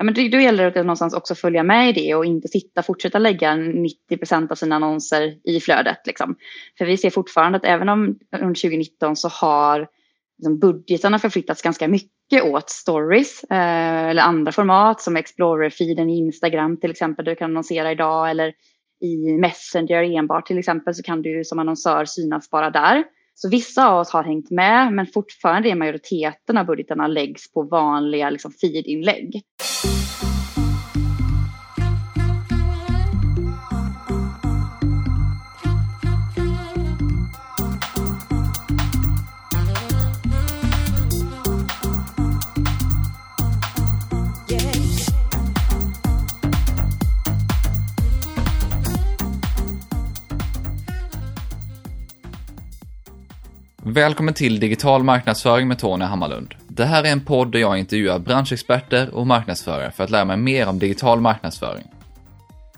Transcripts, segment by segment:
Ja, men då gäller det att någonstans också följa med i det och inte sitta fortsätta lägga 90 procent av sina annonser i flödet. Liksom. För vi ser fortfarande att även om under 2019 så har liksom, budgetarna förflyttats ganska mycket åt stories eh, eller andra format som Explorer-feeden i Instagram till exempel där du kan annonsera idag eller i Messenger enbart till exempel så kan du som annonsör synas bara där. Så vissa av oss har hängt med men fortfarande är majoriteten av budgetarna läggs på vanliga liksom, feed-inlägg. Välkommen till Digital marknadsföring med Tony Hammarlund. Det här är en podd där jag intervjuar branschexperter och marknadsförare för att lära mig mer om digital marknadsföring.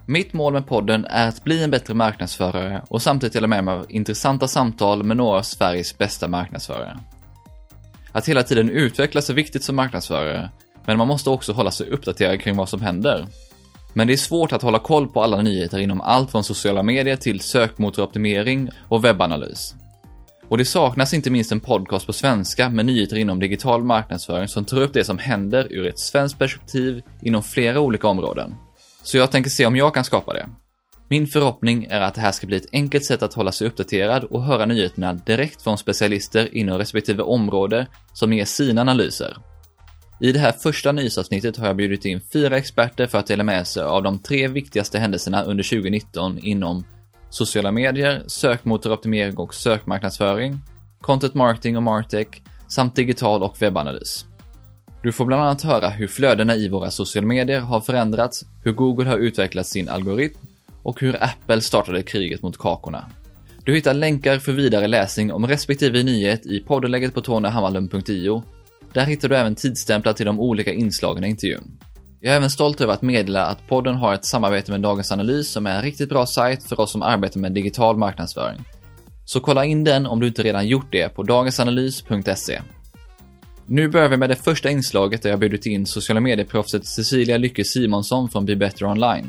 Mitt mål med podden är att bli en bättre marknadsförare och samtidigt dela med mig av intressanta samtal med några av Sveriges bästa marknadsförare. Att hela tiden utvecklas är viktigt som marknadsförare, men man måste också hålla sig uppdaterad kring vad som händer. Men det är svårt att hålla koll på alla nyheter inom allt från sociala medier till sökmotoroptimering och webbanalys. Och det saknas inte minst en podcast på svenska med nyheter inom digital marknadsföring som tar upp det som händer ur ett svenskt perspektiv inom flera olika områden. Så jag tänker se om jag kan skapa det. Min förhoppning är att det här ska bli ett enkelt sätt att hålla sig uppdaterad och höra nyheterna direkt från specialister inom respektive område som ger sina analyser. I det här första nyhetsavsnittet har jag bjudit in fyra experter för att dela med sig av de tre viktigaste händelserna under 2019 inom sociala medier, sökmotoroptimering och sökmarknadsföring, content marketing och martech samt digital och webbanalys. Du får bland annat höra hur flödena i våra sociala medier har förändrats, hur Google har utvecklat sin algoritm och hur Apple startade kriget mot kakorna. Du hittar länkar för vidare läsning om respektive nyhet i poddenlägget på tonyhammarlund.io. Där hittar du även tidsstämplar till de olika inslagen i intervjun. Jag är även stolt över att meddela att podden har ett samarbete med Dagens Analys som är en riktigt bra sajt för oss som arbetar med digital marknadsföring. Så kolla in den om du inte redan gjort det på dagensanalys.se. Nu börjar vi med det första inslaget där jag bjudit in sociala medieproffset Cecilia Lycke Simonsson från Be Better Online.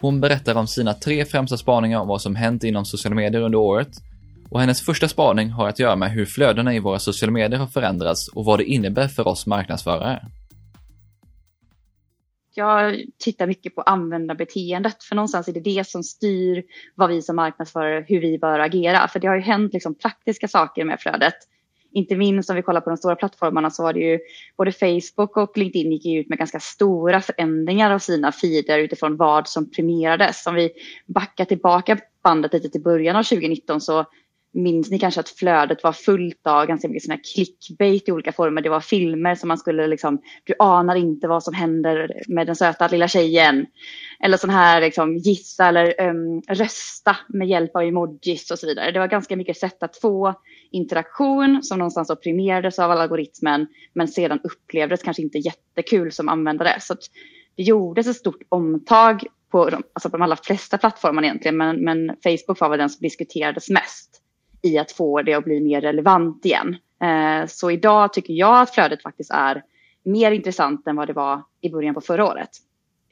Hon berättar om sina tre främsta spaningar om vad som hänt inom sociala medier under året och hennes första spaning har att göra med hur flödena i våra sociala medier har förändrats och vad det innebär för oss marknadsförare jag tittar mycket på användarbeteendet för någonstans är det det som styr vad vi som marknadsförare, hur vi bör agera. För det har ju hänt liksom praktiska saker med flödet. Inte minst om vi kollar på de stora plattformarna så var det ju både Facebook och LinkedIn gick ut med ganska stora förändringar av sina feeder utifrån vad som premierades. Om vi backar tillbaka bandet lite till början av 2019 så minns ni kanske att flödet var fullt av ganska mycket såna här clickbait i olika former. Det var filmer som man skulle liksom, du anar inte vad som händer med den söta lilla tjejen. Eller sån här liksom gissa eller um, rösta med hjälp av emojis och så vidare. Det var ganska mycket sätt att få interaktion som någonstans då premierades av algoritmen men sedan upplevdes kanske inte jättekul som användare. Så det gjordes ett stort omtag på de, alltså på de allra flesta plattformar egentligen men, men Facebook var väl den som diskuterades mest i att få det att bli mer relevant igen. Eh, så idag tycker jag att flödet faktiskt är mer intressant än vad det var i början på förra året.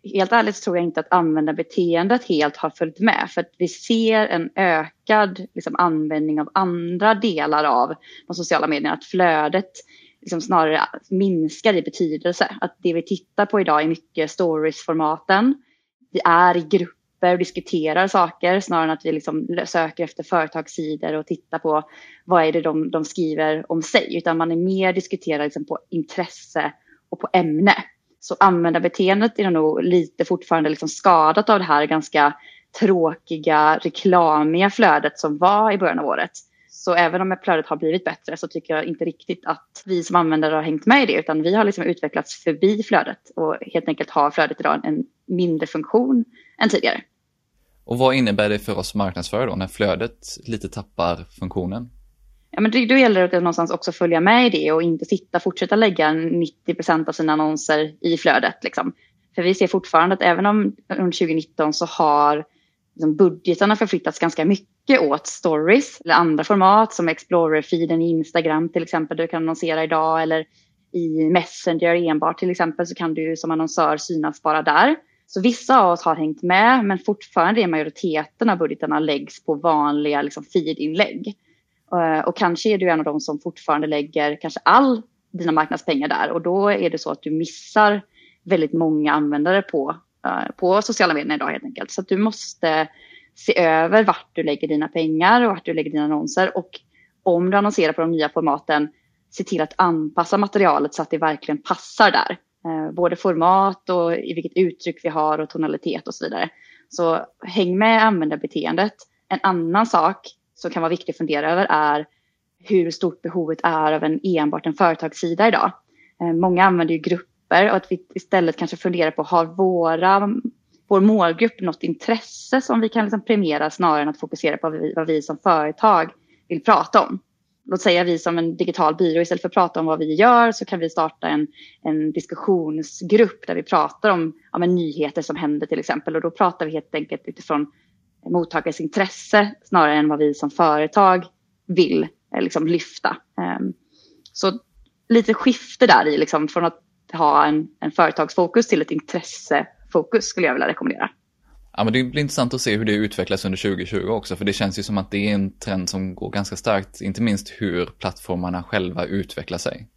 Helt ärligt så tror jag inte att användarbeteendet helt har följt med för att vi ser en ökad liksom, användning av andra delar av de sociala medierna. Att flödet liksom, snarare minskar i betydelse. Att det vi tittar på idag är mycket stories-formaten. Vi är i grupp grupper och diskuterar saker snarare än att vi liksom söker efter företagssidor och tittar på vad är det de, de skriver om sig. Utan man är mer diskuterar liksom på intresse och på ämne. Så användarbeteendet är nog lite fortfarande liksom skadat av det här ganska tråkiga, reklamiga flödet som var i början av året. Så även om flödet har blivit bättre så tycker jag inte riktigt att vi som användare har hängt med i det utan vi har liksom utvecklats förbi flödet och helt enkelt har flödet idag en mindre funktion än tidigare. Och vad innebär det för oss marknadsförare då när flödet lite tappar funktionen? Ja, men då gäller det att någonstans också följa med i det och inte sitta fortsätta lägga 90 procent av sina annonser i flödet. Liksom. För vi ser fortfarande att även om under 2019 så har liksom, budgetarna förflyttats ganska mycket åt stories eller andra format som Explorer-feeden i Instagram till exempel. Där du kan annonsera idag eller i Messenger enbart till exempel så kan du som annonsör synas bara där. Så vissa av oss har hängt med men fortfarande är majoriteten av budgetarna läggs på vanliga liksom, feed-inlägg. Uh, och kanske är du en av dem som fortfarande lägger kanske all dina marknadspengar där och då är det så att du missar väldigt många användare på, uh, på sociala medier idag helt enkelt. Så att du måste se över vart du lägger dina pengar och vart du lägger dina annonser och om du annonserar på de nya formaten se till att anpassa materialet så att det verkligen passar där. Eh, både format och i vilket uttryck vi har och tonalitet och så vidare. Så häng med användarbeteendet. En annan sak som kan vara viktig att fundera över är hur stort behovet är av en enbart en företagssida idag. Eh, många använder ju grupper och att vi istället kanske funderar på har våra, vår målgrupp något intresse som vi kan liksom premiera snarare än att fokusera på vad vi, vad vi som företag vill prata om låt säga vi som en digital byrå, istället för att prata om vad vi gör så kan vi starta en, en diskussionsgrupp där vi pratar om ja, nyheter som händer till exempel. Och då pratar vi helt enkelt utifrån mottagares intresse snarare än vad vi som företag vill eh, liksom, lyfta. Um, så lite skifte där i, liksom, från att ha en, en företagsfokus till ett intressefokus skulle jag vilja rekommendera. Ja, men det blir intressant att se hur det utvecklas under 2020 också, för det känns ju som att det är en trend som går ganska starkt, inte minst hur plattformarna själva utvecklar sig.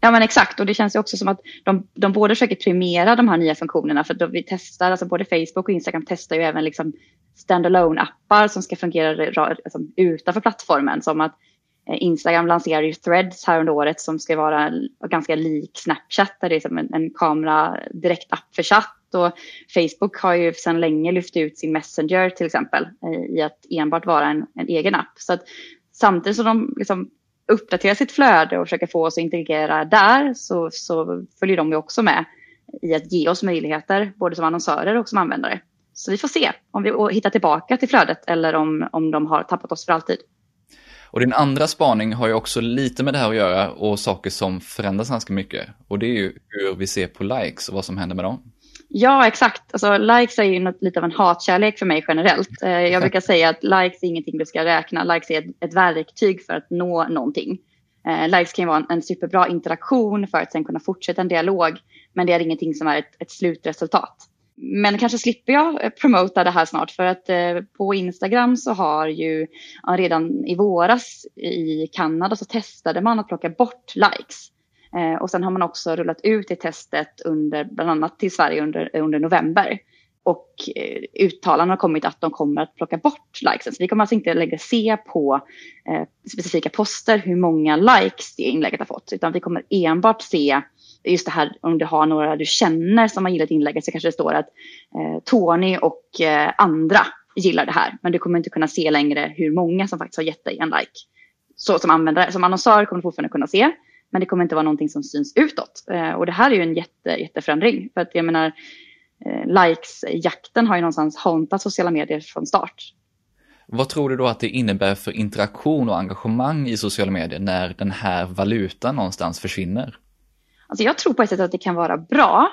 Ja men exakt och det känns ju också som att de, de både försöker premiera de här nya funktionerna för då vi testar, alltså både Facebook och Instagram testar ju även liksom standalone appar som ska fungera alltså, utanför plattformen som att eh, Instagram lanserar ju threads här under året som ska vara ganska lik Snapchat där det är som en, en kamera direkt app för chatt och Facebook har ju sedan länge lyft ut sin Messenger till exempel eh, i att enbart vara en, en egen app. Så att samtidigt som de liksom uppdaterar sitt flöde och försöker få oss att integrera där så, så följer de ju också med i att ge oss möjligheter både som annonsörer och som användare. Så vi får se om vi hittar tillbaka till flödet eller om, om de har tappat oss för alltid. Och din andra spaning har ju också lite med det här att göra och saker som förändras ganska mycket. Och det är ju hur vi ser på likes och vad som händer med dem. Ja, exakt. Alltså, likes är ju något, lite av en hatkärlek för mig generellt. Eh, jag brukar säga att likes är ingenting du ska räkna. Likes är ett, ett verktyg för att nå någonting. Eh, likes kan ju vara en, en, superbra interaktion för att sen kunna fortsätta en dialog. Men det är ingenting som är ett, ett slutresultat. Men kanske slipper jag eh, promota det här snart för att på Instagram så har ju redan i våras i Kanada så testade man att plocka bort likes. Eh, och sen har man också rullat ut det testet under, bland annat till Sverige under, under november. Och eh, uttalanden har kommit att de kommer att plocka bort likesen. Så vi kommer alltså inte längre se på eh, specifika poster hur många likes det inlägget har fått. Utan vi kommer enbart se just det här om du har några du känner som har gillat inlägget så kanske det står att eh, Tony och eh, andra gillar det här. Men du kommer inte kunna se längre hur många som faktiskt har gett dig en like. Så som användare, som annonsör kommer du fortfarande kunna se. Men det kommer inte vara någonting som syns utåt. Eh, och det här är ju en jätte, jätteförändring. För att jag menar, eh, likes-jakten har ju någonstans hauntat sociala medier från start. Vad tror du då att det innebär för interaktion och engagemang i sociala medier när den här valutan någonstans försvinner? Alltså jag tror på ett sätt att det kan vara bra.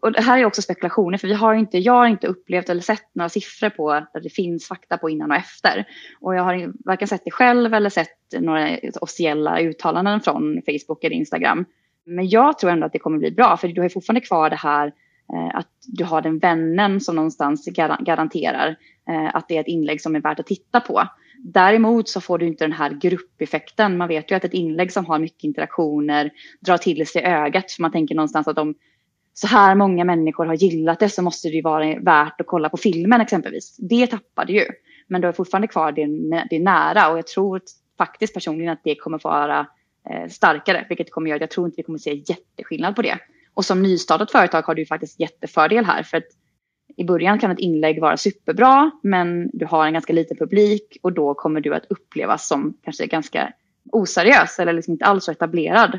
Och det här är också spekulationer för vi har inte, jag har inte upplevt eller sett några siffror på att det finns fakta på innan och efter. Och jag har varken sett det själv eller sett några officiella uttalanden från Facebook eller Instagram. Men jag tror ändå att det kommer bli bra för du har fortfarande kvar det här Eh, att du har den vännen som någonstans garanterar eh, att det är ett inlägg som är värt att titta på. Däremot så får du inte den här gruppeffekten. Man vet ju att ett inlägg som har mycket interaktioner drar till sig ögat. För man tänker någonstans att om så här många människor har gillat det så måste det ju vara värt att kolla på filmen exempelvis. Det tappar du ju. Men du har fortfarande kvar det, det nära och jag tror faktiskt personligen att det kommer vara eh, starkare. Vilket kommer göra att jag tror inte vi kommer se jätteskillnad på det. Och som nystartat företag har du faktiskt jättefördel här. För att i början kan ett inlägg vara superbra men du har en ganska liten publik och då kommer du att upplevas som kanske ganska oseriös eller liksom inte alls så etablerad.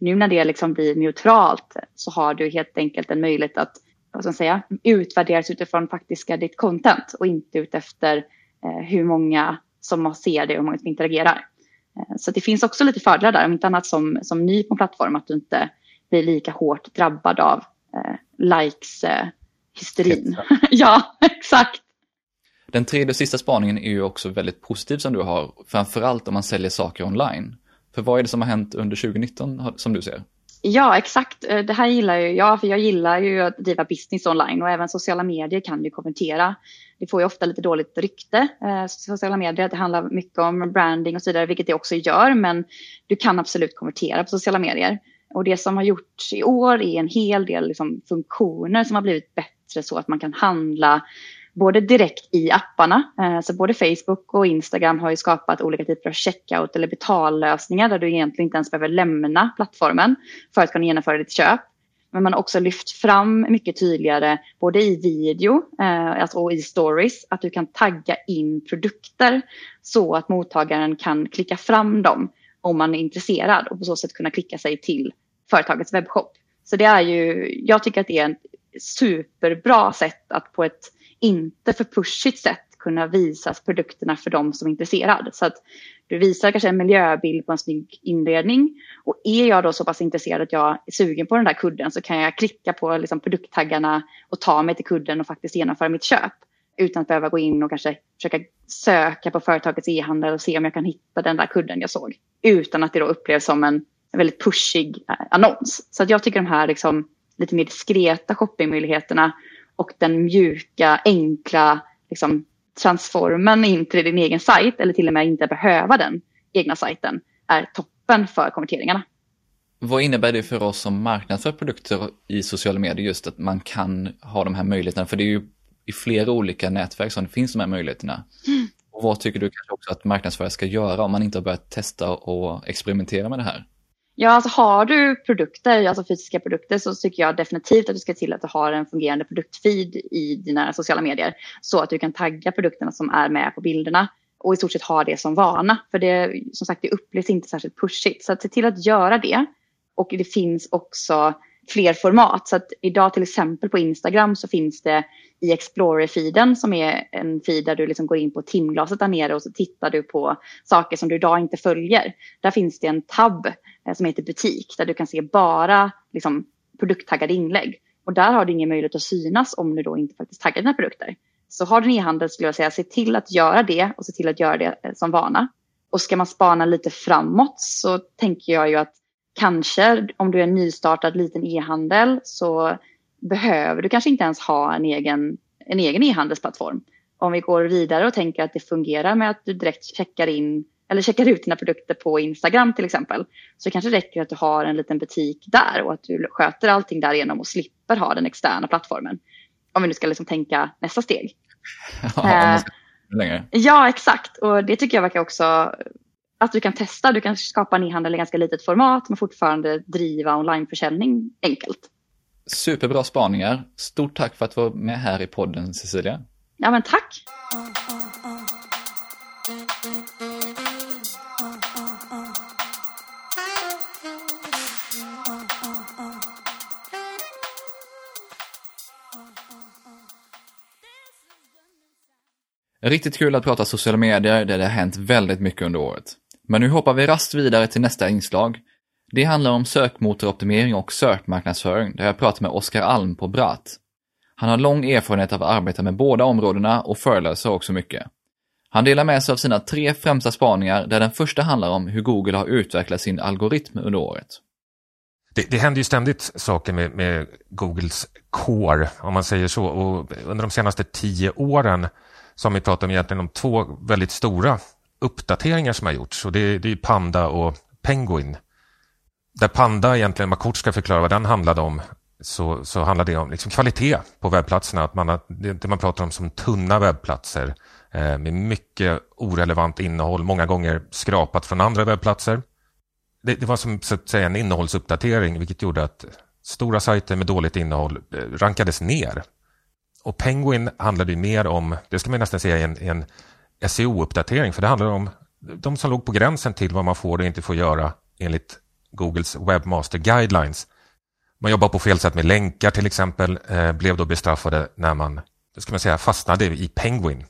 Nu när det liksom blir neutralt så har du helt enkelt en möjlighet att vad ska säga, utvärderas utifrån faktiska ditt content och inte utefter eh, hur många som ser det och hur många som interagerar. Eh, så det finns också lite fördelar där, om inte annat som, som ny på en plattform, att du inte blir lika hårt drabbad av eh, likes eh, ja, exakt. Den tredje och sista spaningen är ju också väldigt positiv som du har, framförallt om man säljer saker online. För vad är det som har hänt under 2019 som du ser? Ja, exakt. Eh, det här gillar ju jag, för jag gillar ju att driva business online och även sociala medier kan ju kommentera. Det får ju ofta lite dåligt rykte, sociala medier. Det handlar mycket om branding och så vidare, vilket det också gör, men du kan absolut konvertera på sociala medier. Och det som har gjorts i år är en hel del liksom, funktioner som har blivit bättre så att man kan handla både direkt i apparna. Eh, så både Facebook och Instagram har ju skapat olika typer av checkout eller betallösningar där du egentligen inte ens behöver lämna plattformen för att kunna genomföra ditt köp. Men man har också lyft fram mycket tydligare både i video eh, alltså och i stories att du kan tagga in produkter så att mottagaren kan klicka fram dem om man är intresserad och på så sätt kunna klicka sig till företagets webbshop. Så det är ju, jag tycker att det är ett superbra sätt att på ett inte för pushigt sätt kunna visa produkterna för de som är intresserade. Så att du visar kanske en miljöbild på en snygg inredning. Och är jag då så pass intresserad att jag är sugen på den där kudden så kan jag klicka på liksom produkttaggarna och ta mig till kudden och faktiskt genomföra mitt köp. Utan att behöva gå in och kanske försöka söka på företagets e-handel och se om jag kan hitta den där kudden jag såg. Utan att det då upplevs som en väldigt pushig eh, annons. Så att jag tycker de här liksom lite mer diskreta shoppingmöjligheterna och den mjuka, enkla liksom, transformen in till din egen sajt eller till och med inte behöva den egna sajten är toppen för konverteringarna. Vad innebär det för oss som marknadsför produkter i sociala medier just att man kan ha de här möjligheterna? För det är ju i flera olika nätverk som det finns de här möjligheterna. Mm. Och vad tycker du kanske också att marknadsförare ska göra om man inte har börjat testa och experimentera med det här? Ja, alltså har du produkter, alltså fysiska produkter, så tycker jag definitivt att du ska till att du har en fungerande produktfeed i dina sociala medier. Så att du kan tagga produkterna som är med på bilderna och i stort sett ha det som vana. För det, som sagt, det upplevs inte särskilt pushigt. Så att se till att göra det. Och det finns också fler format. Så att idag till exempel på Instagram så finns det i Explorer-feeden som är en feed där du liksom går in på timglaset där nere och så tittar du på saker som du idag inte följer. Där finns det en tab eh, som heter butik där du kan se bara liksom, produkttaggade inlägg. Och där har du ingen möjlighet att synas om du då inte faktiskt taggar dina produkter. Så har du en e-handel skulle jag säga, se till att göra det och se till att göra det eh, som vana. Och ska man spana lite framåt så tänker jag ju att kanske om du är en nystartad liten e-handel så behöver du kanske inte ens ha en egen, en egen e-handelsplattform. Om vi går vidare och tänker att det fungerar med att du direkt checkar in eller checkar ut dina produkter på Instagram till exempel. Så kanske det räcker att du har en liten butik där och att du sköter allting därigenom och slipper ha den externa plattformen. Om vi nu ska liksom tänka nästa steg. Ja, längre. ja, exakt. Och det tycker jag verkar också att du kan testa. Du kan skapa en e-handel i ganska litet format men fortfarande driva onlineförsäljning enkelt. Superbra spaningar. Stort tack för att du var med här i podden Cecilia. Ja men tack. Riktigt kul att prata sociala medier där det har hänt väldigt mycket under året. Men nu hoppar vi rast vidare till nästa inslag. Det handlar om sökmotoroptimering och sökmarknadsföring där jag pratar med Oskar Alm på Brat. Han har lång erfarenhet av att arbeta med båda områdena och föreläser också mycket. Han delar med sig av sina tre främsta spaningar där den första handlar om hur Google har utvecklat sin algoritm under året. Det, det händer ju ständigt saker med, med, Googles core, om man säger så. Och under de senaste tio åren så har vi pratat om egentligen om två väldigt stora uppdateringar som har gjorts. Och det, det är Panda och Penguin. Där Panda egentligen, om man kort ska förklara vad den handlade om, så, så handlar det om liksom kvalitet på webbplatserna. Att man har, det man pratar om som tunna webbplatser eh, med mycket orelevant innehåll, många gånger skrapat från andra webbplatser. Det, det var som så att säga en innehållsuppdatering, vilket gjorde att stora sajter med dåligt innehåll eh, rankades ner. Och Penguin handlade ju mer om, det ska man nästan säga, en, en SEO-uppdatering, för det handlar om de som låg på gränsen till vad man får och inte får göra enligt Googles Webmaster Guidelines. Man jobbar på fel sätt med länkar till exempel, eh, blev då bestraffade när man, ska man säga, fastnade i Penguin.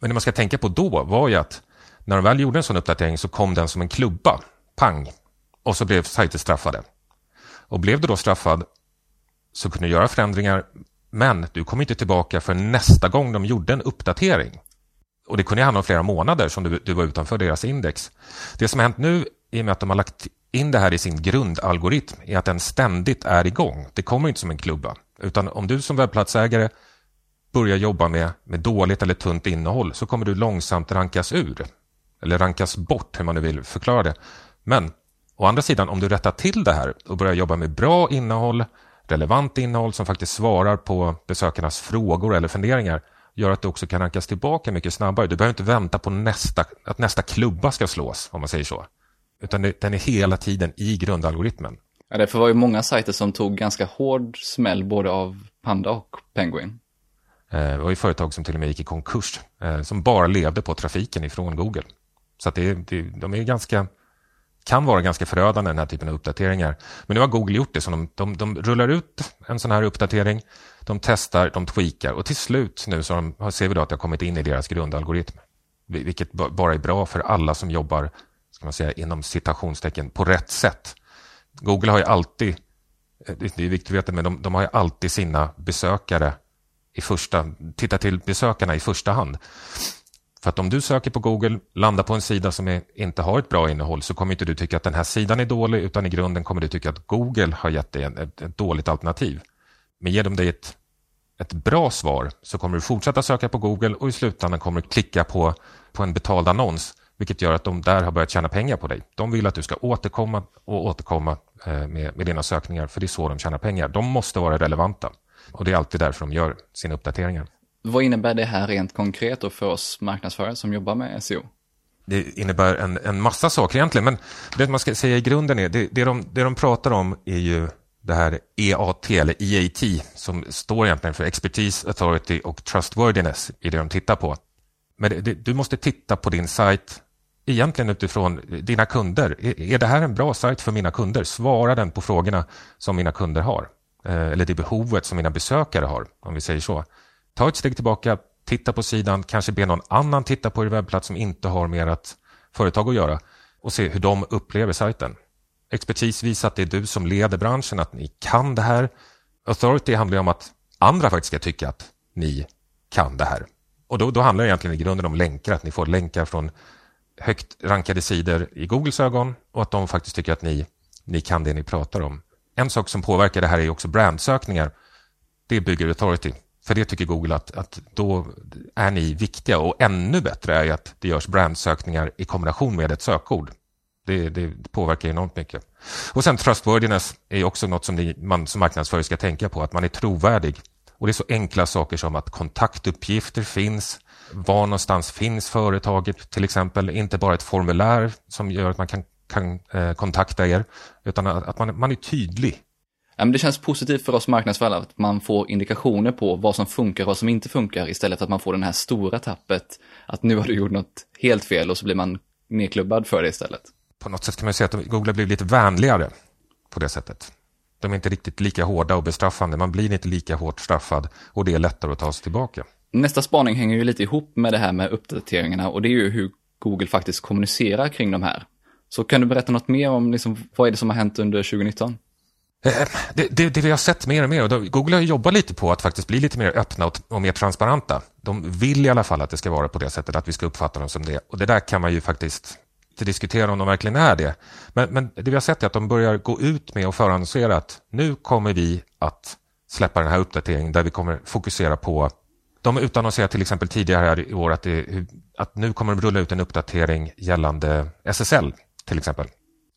Men det man ska tänka på då var ju att när de väl gjorde en sån uppdatering så kom den som en klubba, pang, och så blev sajter straffade. Och blev du då straffad så kunde du göra förändringar, men du kom inte tillbaka för nästa gång de gjorde en uppdatering. Och det kunde handla om flera månader som du, du var utanför deras index. Det som har hänt nu i och med att de har lagt in det här i sin grundalgoritm, är att den ständigt är igång. Det kommer inte som en klubba. Utan om du som webbplatsägare börjar jobba med, med dåligt eller tunt innehåll så kommer du långsamt rankas ur. Eller rankas bort, hur man nu vill förklara det. Men å andra sidan, om du rättar till det här och börjar jobba med bra innehåll, relevant innehåll som faktiskt svarar på besökarnas frågor eller funderingar, gör att du också kan rankas tillbaka mycket snabbare. Du behöver inte vänta på nästa, att nästa klubba ska slås, om man säger så. Utan det, den är hela tiden i grundalgoritmen. Ja, därför var ju många sajter som tog ganska hård smäll både av Panda och Penguin. Eh, det var ju företag som till och med gick i konkurs, eh, som bara levde på trafiken ifrån Google. Så att det, det, de är ganska, kan vara ganska förödande den här typen av uppdateringar. Men nu har Google gjort det, så de, de, de rullar ut en sån här uppdatering, de testar, de tweakar och till slut nu så de, ser vi då att det har kommit in i deras grundalgoritm. Vilket bara är bra för alla som jobbar ska man säga, inom citationstecken på rätt sätt. Google har ju alltid, eh, det är viktigt att veta, men de, de har ju alltid sina besökare i första, titta till besökarna i första hand. För att om du söker på Google, landar på en sida som är, inte har ett bra innehåll så kommer inte du tycka att den här sidan är dålig utan i grunden kommer du tycka att Google har gett dig ett, ett dåligt alternativ. Men ger de dig ett, ett bra svar så kommer du fortsätta söka på Google och i slutändan kommer du klicka på, på en betald annons vilket gör att de där har börjat tjäna pengar på dig. De vill att du ska återkomma och återkomma eh, med, med dina sökningar för det är så de tjänar pengar. De måste vara relevanta och det är alltid därför de gör sina uppdateringar. Vad innebär det här rent konkret för oss marknadsförare som jobbar med SEO? Det innebär en, en massa saker egentligen, men det man ska säga i grunden är, det, det, de, det de pratar om är ju det här EAT, eller EAT, som står egentligen för Expertise, Authority och Trustworthiness i det de tittar på. Men det, det, du måste titta på din sajt egentligen utifrån dina kunder. Är, det här en bra sajt för mina kunder? Svara den på frågorna som mina kunder har. Eh, eller det behovet som mina besökare har, om vi säger så. Ta ett steg tillbaka, titta på sidan, kanske be någon annan titta på er webbplats som inte har med ert företag att göra och se hur de upplever sajten. Expertis visar att det är du som leder branschen, att ni kan det här. Authority handlar om att andra faktiskt ska tycka att ni kan det här. Och då, då handlar det egentligen i grunden om länkar, att ni får länkar från högt rankade sidor i Googles ögon och att de faktiskt tycker att ni, ni kan det ni pratar om. En sak som påverkar det här är också brandsökningar. Det bygger authority. För det tycker Google att, att då är ni viktiga och ännu bättre är att det görs brandsökningar i kombination med ett sökord. Det, det, påverkar enormt mycket. Och sen trustworthiness är också något som ni, man som marknadsförare ska tänka på, att man är trovärdig. Och det är så enkla saker som att kontaktuppgifter finns, var någonstans finns företaget till exempel, inte bara ett formulär som gör att man kan, kan eh, kontakta er, utan att man, man är tydlig. Ja, men det känns positivt för oss marknadsförare att man får indikationer på vad som funkar och vad som inte funkar istället för att man får den här stora tappet att nu har du gjort något helt fel och så blir man nedklubbad för det istället. På något sätt kan man säga att Google blir lite vänligare på det sättet. De är inte riktigt lika hårda och bestraffande. Man blir inte lika hårt straffad och det är lättare att ta sig tillbaka. Nästa spaning hänger ju lite ihop med det här med uppdateringarna och det är ju hur Google faktiskt kommunicerar kring de här. Så kan du berätta något mer om liksom, vad är det som har hänt under 2019? Eh, det, det, det, vi har sett mer och mer, och Google har jobbat lite på att faktiskt bli lite mer öppna och, och, mer transparenta. De vill i alla fall att det ska vara på det sättet, att vi ska uppfatta dem som det. Och det där kan man ju faktiskt inte diskutera om de verkligen är det. Men, men det vi har sett är att de börjar gå ut med och förannonsera att nu kommer vi att släppa den här uppdateringen där vi kommer fokusera på de utannonserade till exempel tidigare i år att, det, att nu kommer de rulla ut en uppdatering gällande SSL till exempel.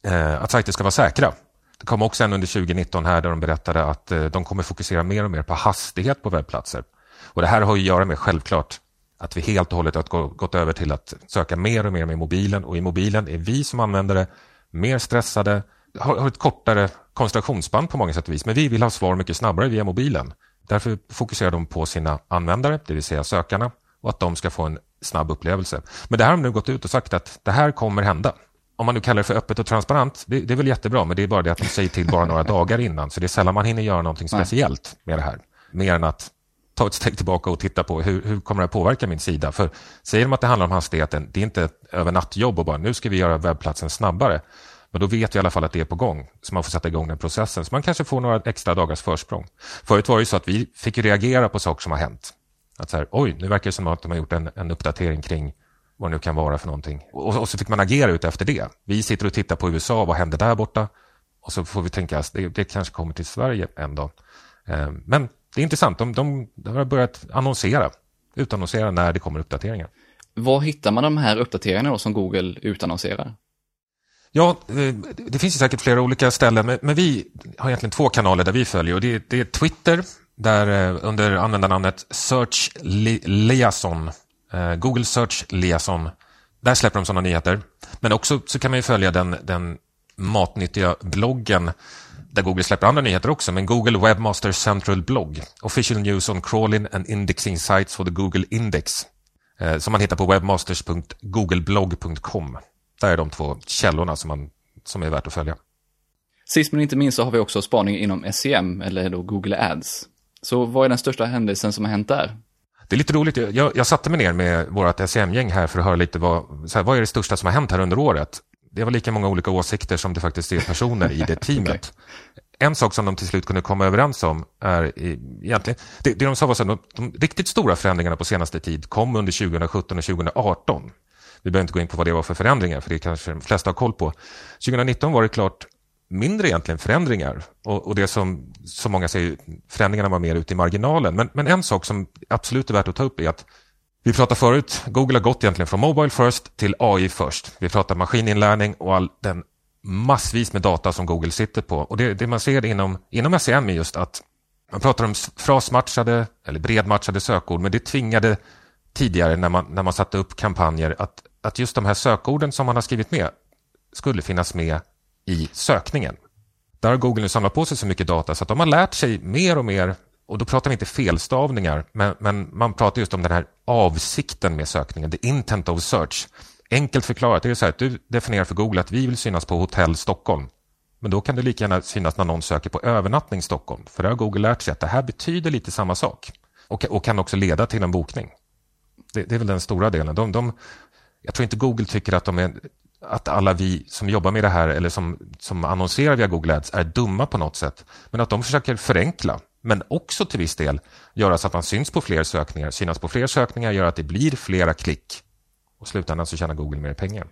Eh, att sajter ska vara säkra. Det kom också en under 2019 här där de berättade att eh, de kommer fokusera mer och mer på hastighet på webbplatser. Och det här har att göra med självklart att vi helt och hållet har gått över till att söka mer och mer med mobilen och i mobilen är vi som användare mer stressade, har ett kortare koncentrationsspann på många sätt och vis, men vi vill ha svar mycket snabbare via mobilen. Därför fokuserar de på sina användare, det vill säga sökarna, och att de ska få en snabb upplevelse. Men det här har de nu gått ut och sagt att det här kommer hända. Om man nu kallar det för öppet och transparent, det, det är väl jättebra, men det är bara det att de säger till bara några dagar innan, så det är sällan man hinner göra någonting speciellt med det här. Mer än att ta ett steg tillbaka och titta på hur, hur kommer det att påverka min sida? För säger de att det handlar om hastigheten, det är inte ett övernattjobb och bara nu ska vi göra webbplatsen snabbare. Men då vet vi i alla fall att det är på gång, så man får sätta igång den processen. Så man kanske får några extra dagars försprång. Förut var det så att vi fick reagera på saker som har hänt. Att så här, oj, nu verkar det som att de har gjort en, en uppdatering kring vad det nu kan vara för någonting. Och, och så fick man agera ut efter det. Vi sitter och tittar på USA, vad händer där borta? Och så får vi tänka att det, det kanske kommer till Sverige en dag. Eh, men det är intressant, de, de, de har börjat annonsera, utannonsera när det kommer uppdateringar. Var hittar man de här uppdateringarna som Google utannonserar? Ja, eh, det finns säkert flera olika ställen, men vi har egentligen två kanaler där vi följer. Och det, är, det är Twitter, där eh, under användarnamnet Search Liaison, eh, Google Search Liaison, där släpper de sådana nyheter. Men också så kan man ju följa den, den matnyttiga bloggen där Google släpper andra nyheter också, men Google Webmaster Central Blog, Official News on Crawling and Indexing Sites for the Google Index, som man hittar på webmasters.googleblog.com. Där är de två källorna som, man, som är värt att följa. Sist men inte minst så har vi också spaning inom SEM, eller då Google Ads. Så vad är den största händelsen som har hänt där? Det är lite roligt. Jag, jag satte mig ner med vårt SEM-gäng här för att höra lite vad, så här, vad är det största som har hänt här under året. Det var lika många olika åsikter som det faktiskt är personer i det teamet. okay. En sak som de till slut kunde komma överens om är egentligen, det, det de sa var att de, de riktigt stora förändringarna på senaste tid kom under 2017 och 2018. Vi behöver inte gå in på vad det var för förändringar, för det kanske de flesta har koll på. 2019 var det klart mindre egentligen förändringar och, och det som, som många säger, förändringarna var mer ute i marginalen. Men, men en sak som absolut är värt att ta upp är att vi pratade förut, Google har gått egentligen från Mobile first till AI först. Vi pratar maskininlärning och all den massvis med data som Google sitter på. Och det, det man ser inom, inom SEM är just att man pratar om frasmatchade eller bredmatchade sökord, men det tvingade tidigare när man, när man satte upp kampanjer att, att just de här sökorden som man har skrivit med skulle finnas med i sökningen. Där har Google nu samlat på sig så mycket data så att de har lärt sig mer och mer och då pratar vi inte felstavningar, men, men man pratar just om den här avsikten med sökningen, the intent of search. Enkelt förklarat, det är så här att du definierar för Google att vi vill synas på hotell Stockholm. Men då kan du lika gärna synas när någon söker på övernattning Stockholm. För där har Google lärt sig att det här betyder lite samma sak och, och kan också leda till en bokning. Det, det är väl den stora delen. De, de, jag tror inte Google tycker att, de är, att alla vi som jobbar med det här eller som, som annonserar via Google Ads är dumma på något sätt. Men att de försöker förenkla, men också till viss del göra så att man syns på fler sökningar. Synas på fler sökningar gör att det blir flera klick. Och slutändan så tjänar Google mer pengar.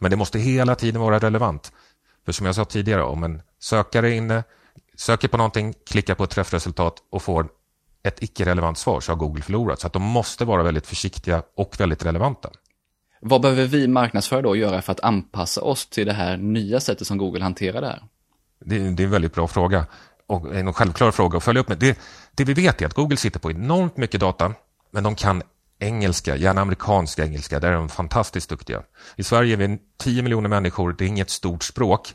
Men det måste hela tiden vara relevant. För som jag sa tidigare, om en sökare är inne, söker på någonting, klickar på ett träffresultat och får ett icke-relevant svar så har Google förlorat. Så att de måste vara väldigt försiktiga och väldigt relevanta. Vad behöver vi marknadsförare då göra för att anpassa oss till det här nya sättet som Google hanterar det här? Det, det är en väldigt bra fråga och en självklar fråga att följa upp med. Det, det vi vet är att Google sitter på enormt mycket data, men de kan engelska, gärna amerikansk engelska, där är de fantastiskt duktiga. I Sverige är vi 10 miljoner människor, det är inget stort språk,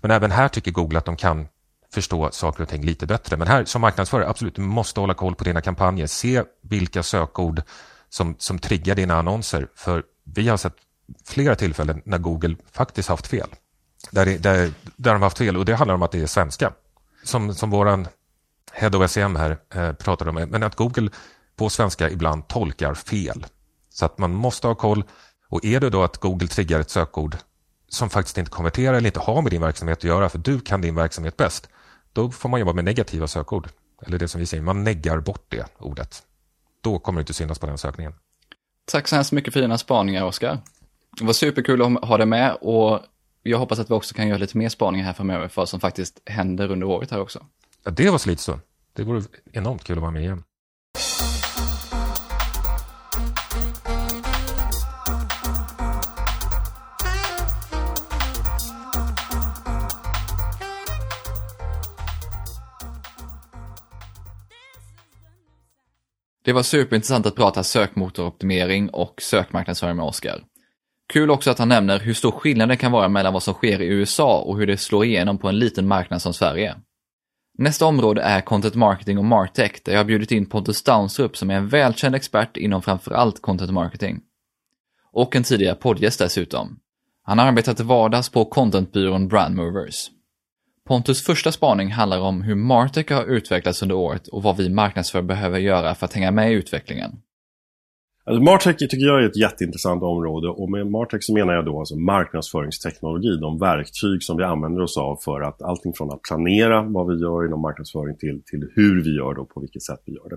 men även här tycker Google att de kan förstå saker och ting lite bättre. Men här som marknadsförare, absolut, du måste hålla koll på dina kampanjer. Se vilka sökord som, som triggar dina annonser. För vi har sett flera tillfällen när Google faktiskt haft fel. Där, det, där, där de haft fel och det handlar om att det är svenska. Som, som våran Head of SEM här eh, pratade om, men att Google på svenska ibland tolkar fel. Så att man måste ha koll. Och är det då att Google triggar ett sökord som faktiskt inte konverterar eller inte har med din verksamhet att göra, för du kan din verksamhet bäst, då får man jobba med negativa sökord. Eller det som vi säger, man neggar bort det ordet. Då kommer det inte synas på den sökningen. Tack så hemskt mycket för dina spaningar, Oskar. Det var superkul att ha dig med och jag hoppas att vi också kan göra lite mer spaningar här framöver för vad som faktiskt händer under året här också. Ja, det var så lite så. Det vore enormt kul att vara med igen. Det var superintressant att prata sökmotoroptimering och sökmarknadsföring med Oskar. Kul också att han nämner hur stor skillnad det kan vara mellan vad som sker i USA och hur det slår igenom på en liten marknad som Sverige. Nästa område är content marketing och martech där jag har bjudit in Pontus Downsrup som är en välkänd expert inom framförallt content marketing. Och en tidigare poddgäst dessutom. Han har arbetat till vardags på contentbyrån Brandmovers. Pontus första spaning handlar om hur Martech har utvecklats under året och vad vi marknadsför behöver göra för att hänga med i utvecklingen. Alltså Martech tycker jag är ett jätteintressant område och med Martech så menar jag då alltså marknadsföringsteknologi, de verktyg som vi använder oss av för att allting från att planera vad vi gör inom marknadsföring till, till hur vi gör det och på vilket sätt vi gör det.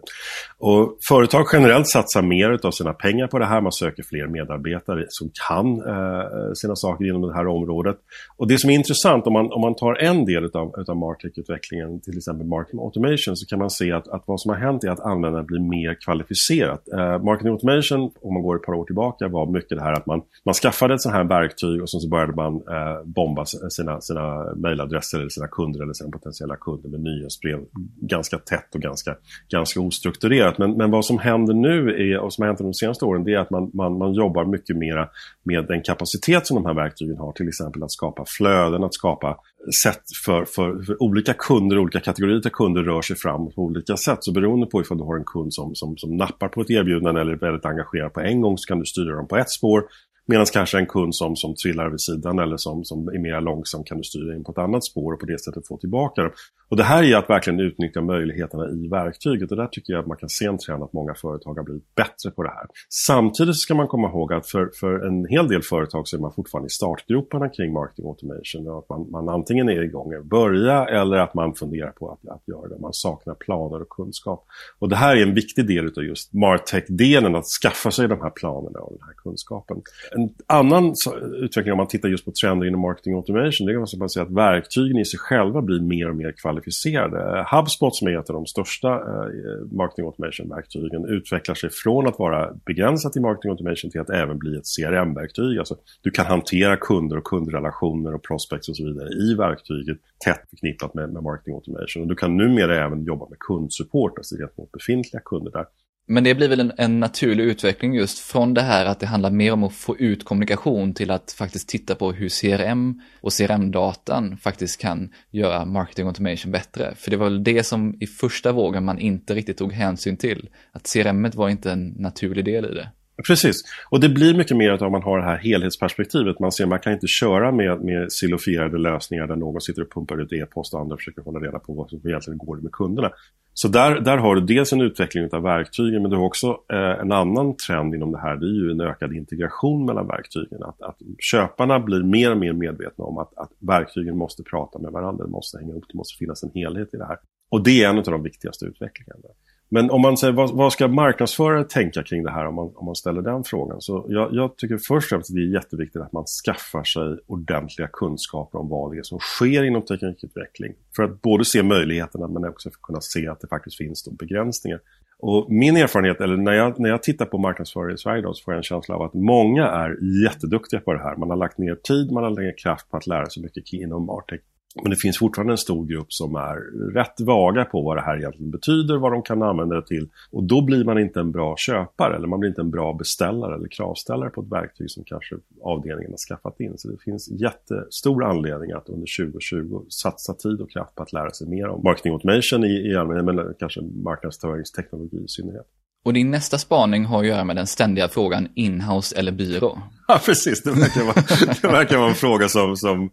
Och företag generellt satsar mer av sina pengar på det här, man söker fler medarbetare som kan eh, sina saker inom det här området. Och det som är intressant om man, om man tar en del av utav Martech-utvecklingen, till exempel marketing automation, så kan man se att, att vad som har hänt är att användaren blir mer kvalificerat. Eh, marketing automation, om man går ett par år tillbaka, var mycket det här att man, man skaffade ett sånt här verktyg och sen så började man eh, bomba sina, sina mejladresser eller sina kunder eller sina potentiella kunder med nyhetsbrev ganska tätt och ganska, ganska ostrukturerat. Men, men vad som händer nu är, och som har hänt de senaste åren, det är att man, man, man jobbar mycket mera med den kapacitet som de här verktygen har. Till exempel att skapa flöden, att skapa sätt för, för, för, olika kunder, olika kategorier av kunder rör sig fram på olika sätt. Så beroende på ifall du har en kund som, som, som nappar på ett erbjudande eller är väldigt engagerad på en gång så kan du styra dem på ett spår. Medan kanske en kund som, som trillar vid sidan eller som, som är mer långsam kan du styra in på ett annat spår och på det sättet få tillbaka dem. Och det här är att verkligen utnyttja möjligheterna i verktyget och där tycker jag att man kan se en trend att många företag har blivit bättre på det här. Samtidigt ska man komma ihåg att för, för en hel del företag så är man fortfarande i startgroparna kring marketing automation. Att man, man antingen är igång och börja eller att man funderar på att, att göra det. Man saknar planer och kunskap. Och det här är en viktig del av just Martech-delen, att skaffa sig de här planerna och den här kunskapen. En annan utveckling om man tittar just på trender inom marketing automation, det är alltså att säga att verktygen i sig själva blir mer och mer kvalificerade. HubSpot som är ett av de största eh, marketing automation-verktygen utvecklar sig från att vara begränsat i marketing automation till att även bli ett CRM-verktyg. Alltså, du kan hantera kunder och kundrelationer och prospects och så vidare i verktyget tätt förknippat med, med marketing automation. Och du kan numera även jobba med kundsupport, alltså gentemot befintliga kunder där. Men det blir väl en, en, naturlig utveckling just från det här att det handlar mer om att få ut kommunikation till att faktiskt titta på hur CRM och CRM-datan faktiskt kan göra marketing automation bättre. För det var väl det som i första vågen man inte riktigt tog hänsyn till. Att CRM var inte en naturlig del i det. Precis, och det blir mycket mer att om man har det här helhetsperspektivet. Man ser man kan inte köra med, med silofierade lösningar där någon sitter och pumpar ut e-post och andra försöker hålla reda på vad som egentligen går med kunderna. Så där, där har du dels en utveckling av verktygen men du har också eh, en annan trend inom det här. Det är ju en ökad integration mellan verktygen. Att, att köparna blir mer och mer medvetna om att, att verktygen måste prata med varandra, det måste hänga ihop, det måste finnas en helhet i det här. Och det är en av de viktigaste utvecklingarna. Men om man säger vad, vad, ska marknadsförare tänka kring det här om man, om man ställer den frågan? Så jag, jag tycker först och främst att det är jätteviktigt att man skaffar sig ordentliga kunskaper om vad det är som sker inom teknikutveckling. För att både se möjligheterna men också för att kunna se att det faktiskt finns begränsningar. Och min erfarenhet, eller när jag, när jag tittar på marknadsförare i Sverige idag så får jag en känsla av att många är jätteduktiga på det här. Man har lagt ner tid, man har lagt ner kraft på att lära sig mycket inom Martech. Men det finns fortfarande en stor grupp som är rätt vaga på vad det här egentligen betyder, vad de kan använda det till. Och då blir man inte en bra köpare eller man blir inte en bra beställare eller kravställare på ett verktyg som kanske avdelningen har skaffat in. Så det finns jättestor anledning att under 2020 satsa tid och kraft på att lära sig mer om marketing automation i, i allmänhet, men kanske marknadsföringsteknologi i synnerhet. Och din nästa spaning har att göra med den ständiga frågan inhouse eller byrå. Ja, precis. Det verkar vara, det verkar vara en fråga som, som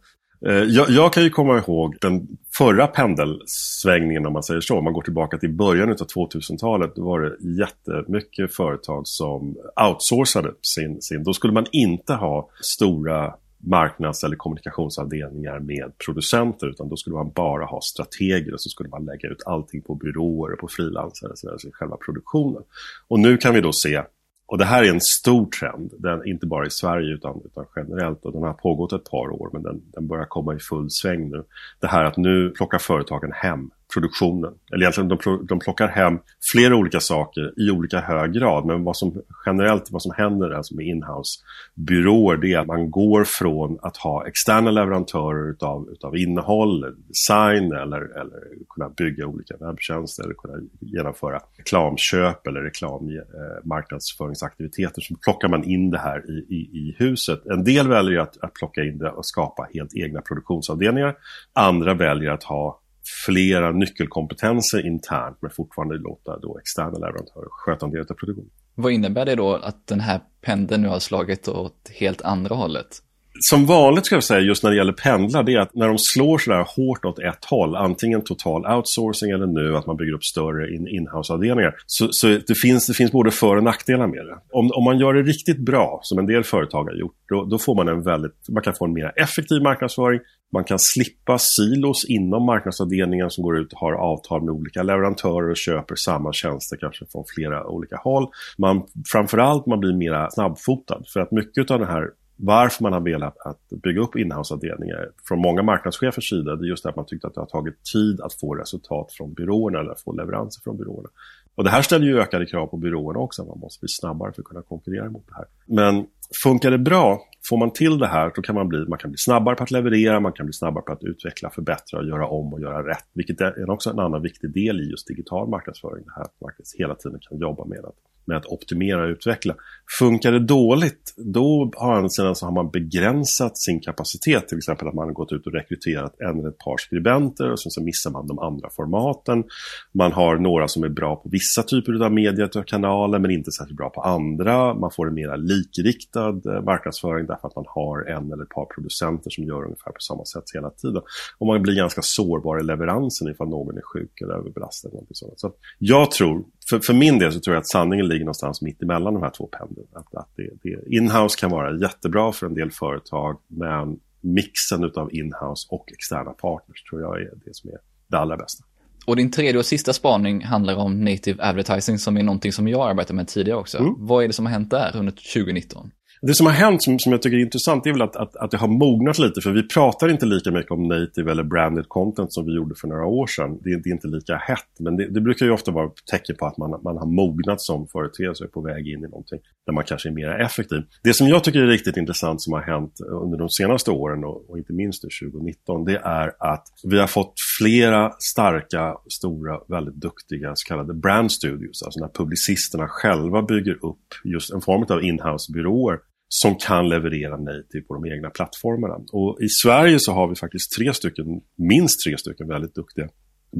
Eh, jag, jag, kan ju komma ihåg den förra pendelsvängningen om man säger så. Om man går tillbaka till början av 2000-talet. Då var det jättemycket företag som outsourcade sin, sin. Då skulle man inte ha stora marknads eller kommunikationsavdelningar med producenter utan då skulle man bara ha strateger och så skulle man lägga ut allting på byråer och på frilansare, alltså själva produktionen. Och nu kan vi då se och det här är en stor trend, den, inte bara i Sverige utan, utan generellt. Och den har pågått ett par år men den, den börjar komma i full sväng nu. Det här att nu plockar företagen hem produktionen. Eller egentligen de, de plockar hem flera olika saker i olika hög grad. Men vad som generellt vad som händer alltså med inhouse byråer det är att man går från att ha externa leverantörer utav, utav innehåll, design eller, eller kunna bygga olika webbtjänster eller kunna genomföra reklamköp eller reklammarknadsföringsaktiviteter. Eh, så plockar man in det här i, i, i huset. En del väljer att, att plocka in det och skapa helt egna produktionsavdelningar. Andra väljer att ha flera nyckelkompetenser internt men fortfarande låta då externa leverantörer sköta en del av produktionen. Vad innebär det då att den här pendeln nu har slagit åt helt andra hållet? Som vanligt ska jag säga just när det gäller pendlar, det är att när de slår sådär hårt åt ett håll, antingen total outsourcing eller nu att man bygger upp större in-house-avdelningar, så, så, det, finns, det finns både för och nackdelar med det. Om, om man gör det riktigt bra, som en del företag har gjort, då, då får man en väldigt, man kan få en mer effektiv marknadsföring, man kan slippa silos inom marknadsavdelningen som går ut och har avtal med olika leverantörer och köper samma tjänster kanske från flera olika håll. Man, framförallt man blir mer snabbfotad för att mycket av den här varför man har velat att bygga upp inhouseavdelningar från många marknadschefers sida, det är just att man tyckte att det har tagit tid att få resultat från byråerna eller att få leveranser från byråerna. Och det här ställer ju ökade krav på byråerna också, man måste bli snabbare för att kunna konkurrera mot det här. Men funkar det bra, får man till det här, då kan man bli, man kan bli snabbare på att leverera, man kan bli snabbare på att utveckla, förbättra, göra om och göra rätt. Vilket är också en annan viktig del i just digital marknadsföring. Det här att man hela tiden kan jobba med att med att optimera och utveckla. Funkar det dåligt, då har, sedan så har man begränsat sin kapacitet. Till exempel att man har gått ut och rekryterat en eller ett par skribenter och sen så missar man de andra formaten. Man har några som är bra på vissa typer av mediekanaler men inte särskilt bra på andra. Man får en mer likriktad eh, marknadsföring marknadsföring därför att man har en eller ett par producenter som gör ungefär på samma sätt hela tiden. Och man blir ganska sårbar i leveransen ifall någon är sjuk eller överbelastad. Eller sånt. Så jag tror, för, för min del så tror jag att sanningen ligger någonstans mitt emellan de här två pendeln. Att, att det, det, inhouse kan vara jättebra för en del företag men mixen av inhouse och externa partners tror jag är det som är det allra bästa. Och din tredje och sista spaning handlar om native advertising som är någonting som jag arbetat med tidigare också. Mm. Vad är det som har hänt där under 2019? Det som har hänt som, som jag tycker är intressant är väl att, att, att det har mognat lite. För vi pratar inte lika mycket om native eller branded content som vi gjorde för några år sedan. Det, det är inte lika hett. Men det, det, brukar ju ofta vara ett tecken på att man, man har mognat som företeelse och är på väg in i någonting där man kanske är mer effektiv. Det som jag tycker är riktigt intressant som har hänt under de senaste åren och, och inte minst 2019 det är att vi har fått flera starka, stora, väldigt duktiga så kallade brand studios. Alltså när publicisterna själva bygger upp just en form av inhouse-byråer som kan leverera native på de egna plattformarna. Och i Sverige så har vi faktiskt tre stycken, minst tre stycken väldigt duktiga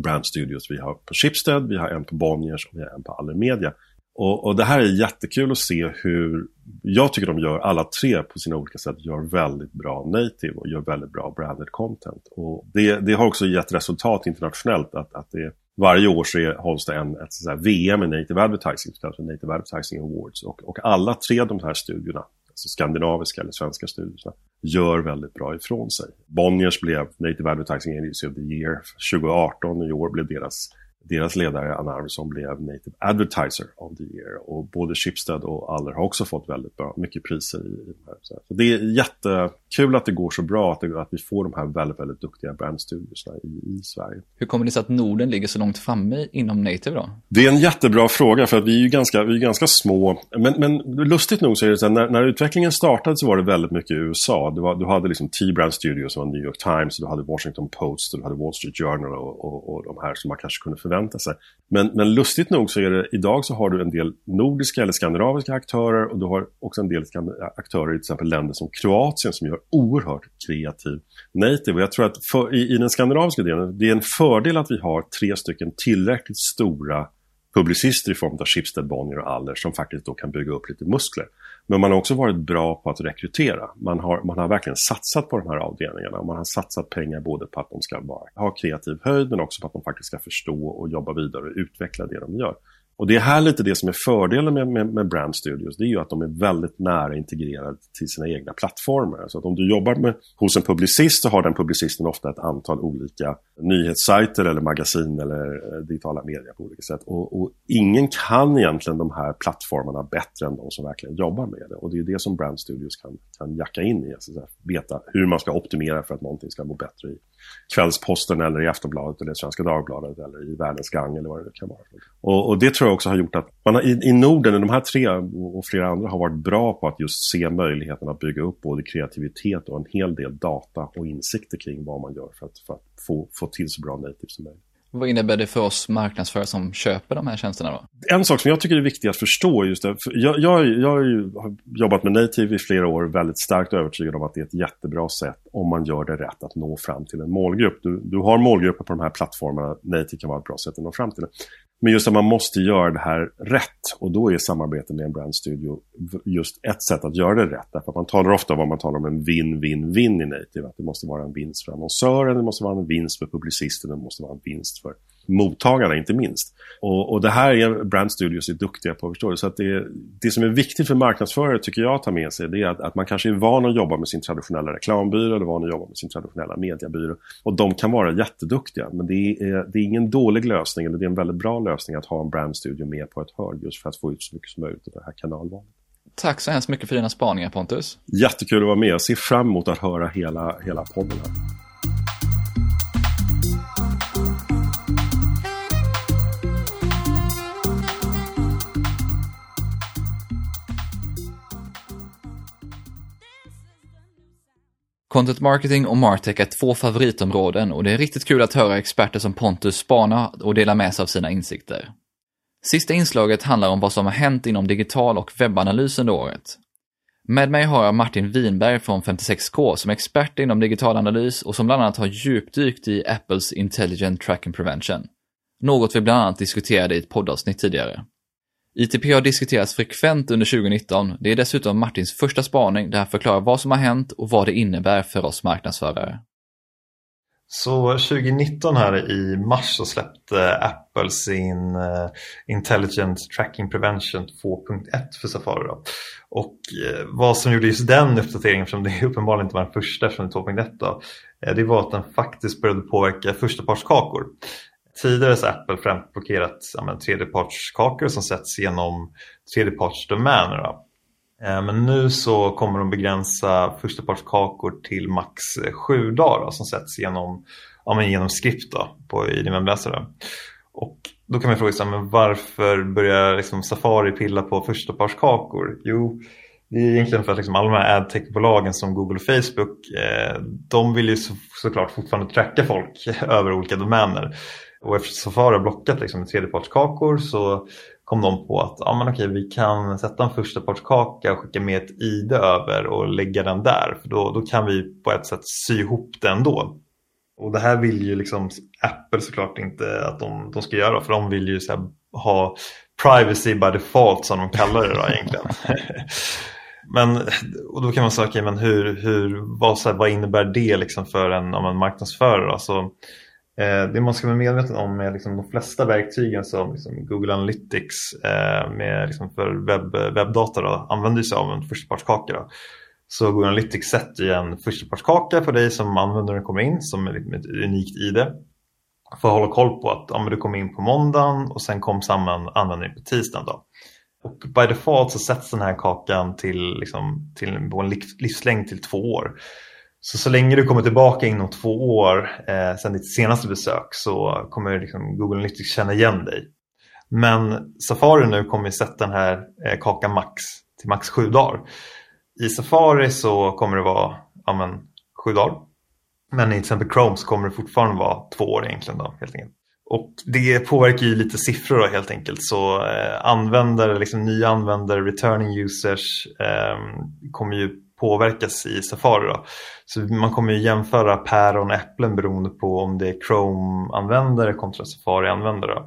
brand studios. Vi har på Schibsted, vi har en på Bonniers och vi har en på Allermedia. Och, och det här är jättekul att se hur, jag tycker de gör alla tre på sina olika sätt, gör väldigt bra native och gör väldigt bra branded content. Och det, det har också gett resultat internationellt att, att det varje år så är, hålls det en, ett VM i native advertising, så kallas Native Advertising Awards. Och, och alla tre de här studierna alltså skandinaviska eller svenska studierna, gör väldigt bra ifrån sig. Bonniers blev Native Advertising Agency of the Year 2018 och i år blev deras deras ledare Anna Arvidsson blev Native Advertiser of the Year och både Schibsted och Aller har också fått väldigt bra, mycket priser i, i här. Så det är jättekul att det går så bra, att, det, att vi får de här väldigt, väldigt duktiga brandstudiosna i, i Sverige. Hur kommer det sig att Norden ligger så långt framme inom Native då? Det är en jättebra fråga för att vi är ju ganska, vi är ganska små. Men, men lustigt nog så är det så här, när, när utvecklingen startade så var det väldigt mycket i USA. Du, var, du hade liksom T-Brand Studios som var New York Times, du hade Washington Post, du hade Wall Street Journal och, och, och de här som man kanske kunde förvänta förvänta sig. Alltså. Men, men lustigt nog så är det idag så har du en del nordiska eller skandinaviska aktörer och du har också en del aktörer i till exempel länder som Kroatien som gör oerhört kreativ native. Och jag tror att för, i, i den skandinaviska delen, det är en fördel att vi har tre stycken tillräckligt stora publicister i form av Schibsted, Bonnier och Aller som faktiskt då kan bygga upp lite muskler. Men man har också varit bra på att rekrytera. Man har, man har verkligen satsat på de här avdelningarna. Man har satsat pengar både på att de ska vara, ha kreativ höjd men också på att de faktiskt ska förstå och jobba vidare och utveckla det de gör. Och det är här lite det som är fördelen med, med, med Brand Studios. Det är ju att de är väldigt nära integrerade till sina egna plattformar. Så att om du jobbar med, hos en publicist så har den publicisten ofta ett antal olika nyhetssajter eller magasin eller eh, digitala medier på olika sätt. Och, och, ingen kan egentligen de här plattformarna bättre än de som verkligen jobbar med det. Och det är det som Brand Studios kan, kan jacka in i. Alltså veta hur man ska optimera för att någonting ska må bättre i Kvällsposten eller i Aftonbladet eller Svenska Dagbladet eller i Världens Gang eller vad det kan vara. Och, och det tror jag också har gjort att man har, i, i Norden, de här tre och flera andra har varit bra på att just se möjligheten att bygga upp både kreativitet och en hel del data och insikter kring vad man gör för att, för att få, få till så bra native som möjligt. Vad innebär det för oss marknadsförare som köper de här tjänsterna då? En sak som jag tycker är viktig att förstå just det. För jag, jag, jag har jobbat med native i flera år, väldigt starkt övertygad om att det är ett jättebra sätt om man gör det rätt att nå fram till en målgrupp. Du, du har målgrupper på de här plattformarna, native kan vara ett bra sätt att nå fram till det. Men just att man måste göra det här rätt och då är samarbete med en brandstudio just ett sätt att göra det rätt. Därför att man talar ofta om man talar om en vinn-vinn-vinn i native. Att det måste vara en vinst för annonsören, det måste vara en vinst för publicisten, det måste vara en vinst för mottagarna inte minst. Och, och det här är Brand Studios är duktiga på att förstå. Så att det, det som är viktigt för marknadsförare tycker jag att ta med sig det är att, att man kanske är van att jobba med sin traditionella reklambyrå eller van att jobba med sin traditionella mediebyrå. Och de kan vara jätteduktiga men det är, det är ingen dålig lösning eller det är en väldigt bra lösning att ha en Brand Studio med på ett hörn just för att få ut så mycket som möjligt av det här kanalvalet. Tack så hemskt mycket för dina spaningar Pontus. Jättekul att vara med. Jag ser fram emot att höra hela, hela podden. Här. Content marketing och martech är två favoritområden och det är riktigt kul att höra experter som Pontus spana och dela med sig av sina insikter. Sista inslaget handlar om vad som har hänt inom digital och webbanalys under året. Med mig har jag Martin Winberg från 56K som är expert inom digital analys och som bland annat har djupdykt i Apples Intelligent Tracking Prevention. Något vi bland annat diskuterade i ett poddavsnitt tidigare. ITP har diskuterats frekvent under 2019. Det är dessutom Martins första spaning där han förklarar vad som har hänt och vad det innebär för oss marknadsförare. Så 2019 här i mars så släppte Apple sin eh, Intelligent Tracking Prevention 2.1 för Safari. Då. Och eh, vad som gjorde just den uppdateringen, eftersom det uppenbarligen inte var den första eftersom det är 2.1 då, eh, det var att den faktiskt började påverka förstapartskakor. Tidigare har Apple främst blockerat ja, tredjepartskakor som sätts genom tredjepartsdomäner. Eh, men nu så kommer de begränsa förstapartskakor till max eh, sju dagar då, som sätts genom, ja, men genom skript då, på, i din webbläsare. Och då kan man fråga sig, men varför börjar liksom Safari pilla på förstapartskakor? Jo, det är egentligen för att liksom alla de här adtech-bolagen som Google och Facebook, eh, de vill ju så, såklart fortfarande tracka folk över olika domäner. Och eftersom Safari har blockat liksom tredjepartskakor så kom de på att ja, men okej, vi kan sätta en förstapartskaka och skicka med ett ID över och lägga den där. För då, då kan vi på ett sätt sy ihop det ändå. Och det här vill ju liksom Apple såklart inte att de, de ska göra för de vill ju så ha privacy by default som de kallar det då egentligen. men, och då kan man säga, okay, men hur, hur, vad, så här, vad innebär det liksom för en, om en marknadsförare? Alltså, Eh, det man ska vara medveten om är liksom de flesta verktygen som liksom Google Analytics eh, med liksom för webb, webbdata då, använder sig av en förstapartskaka. Då. Så Google Analytics sätter ju en förstapartskaka för dig som användaren kommer in som är liksom ett unikt ID. För att hålla koll på att ja, du kom in på måndagen och sen kom samma användare på tisdagen. Då. Och by default så sätts den här kakan till, liksom, till en livslängd till två år. Så så länge du kommer tillbaka inom två år eh, sedan ditt senaste besök så kommer liksom Google Analytics känna igen dig. Men Safari nu kommer sätta den här eh, kakan max till max sju dagar. I Safari så kommer det vara ja, men, sju dagar. Men i till exempel Chrome så kommer det fortfarande vara två år egentligen. Då, helt enkelt. Och det påverkar ju lite siffror då, helt enkelt. Så eh, användare, liksom nya användare, returning users eh, kommer ju påverkas i Safari. Då. Så man kommer ju jämföra päron och äpplen beroende på om det är Chrome-användare kontra Safari-användare.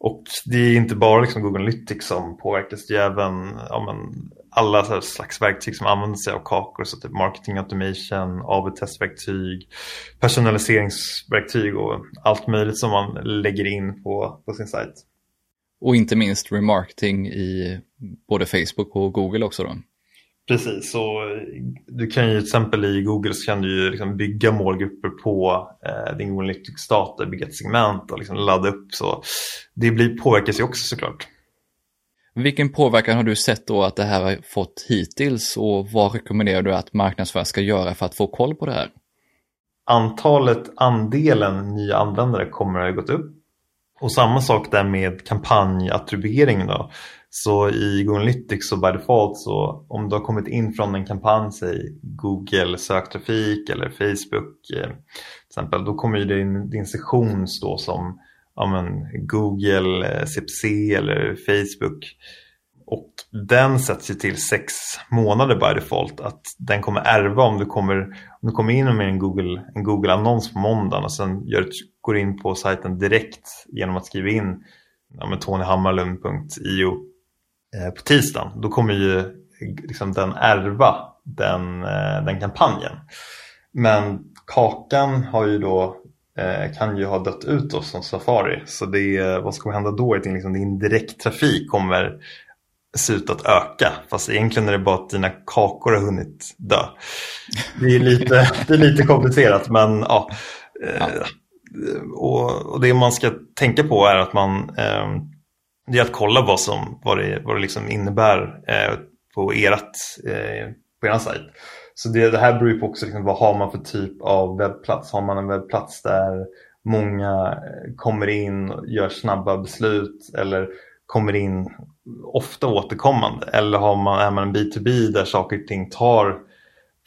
Och det är inte bara liksom Google Analytics som påverkas, det är även ja, men, alla slags verktyg som använder sig av kakor, så typ marketing automation, AB-testverktyg, personaliseringsverktyg och allt möjligt som man lägger in på, på sin sajt. Och inte minst remarketing i både Facebook och Google också då? Precis, så du kan ju till exempel i Google så kan du liksom bygga målgrupper på eh, din Google Analytics-data, bygga ett segment och liksom ladda upp. Så det blir, påverkas ju också såklart. Vilken påverkan har du sett då att det här har fått hittills och vad rekommenderar du att marknadsförare ska göra för att få koll på det här? Antalet, andelen nya användare kommer att ha gått upp. Och samma sak där med kampanjattribuering då. Så i Google Analytics så by default så om du har kommit in från en kampanj, säg Google söktrafik eller Facebook eh, till exempel, då kommer ju din, din sektion stå som ja, men, Google, eh, CPC eller Facebook. Och den sätts ju till sex månader by default. Att den kommer ärva om du kommer, om du kommer in med en Google, en Google annons på måndagen och sen gör, går in på sajten direkt genom att skriva in ja, tonyhammarlund.io på tisdagen. Då kommer ju liksom den ärva den, eh, den kampanjen. Men Kakan har ju då eh, kan ju ha dött ut då som Safari. Så det, vad kommer hända då liksom, din direkttrafik kommer se ut att öka. Fast egentligen är det bara att dina kakor har hunnit dö. Det är lite, det är lite komplicerat men ja. ja. Och, och, det man ska tänka på är att man eh, det är att kolla vad, som, vad det, vad det liksom innebär eh, på, erat, eh, på er sajt. Så det, det, här beror ju på också liksom, vad har man för typ av webbplats. Har man en webbplats där många eh, kommer in och gör snabba beslut eller kommer in ofta återkommande eller har man, är man en B2B där saker och ting tar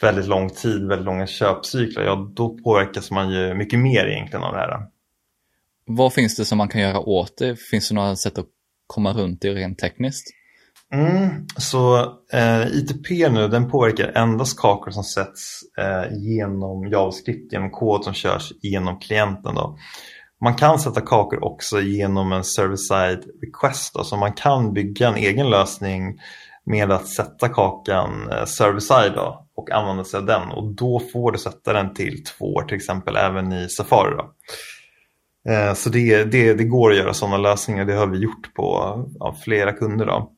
väldigt lång tid, väldigt långa köpcykler, ja då påverkas man ju mycket mer egentligen av det här. Vad finns det som man kan göra åt det? Finns det några sätt att komma runt det rent tekniskt? Mm, så eh, ITP nu den påverkar endast kakor som sätts eh, genom JavaScript, genom kod som körs genom klienten. Då. Man kan sätta kakor också genom en server-side request. Då, så man kan bygga en egen lösning med att sätta kakan eh, server-side och använda sig av den. Och då får du sätta den till två år till exempel även i Safari. Då. Eh, så det, det, det går att göra sådana lösningar. Det har vi gjort på ja, flera kunder. Då.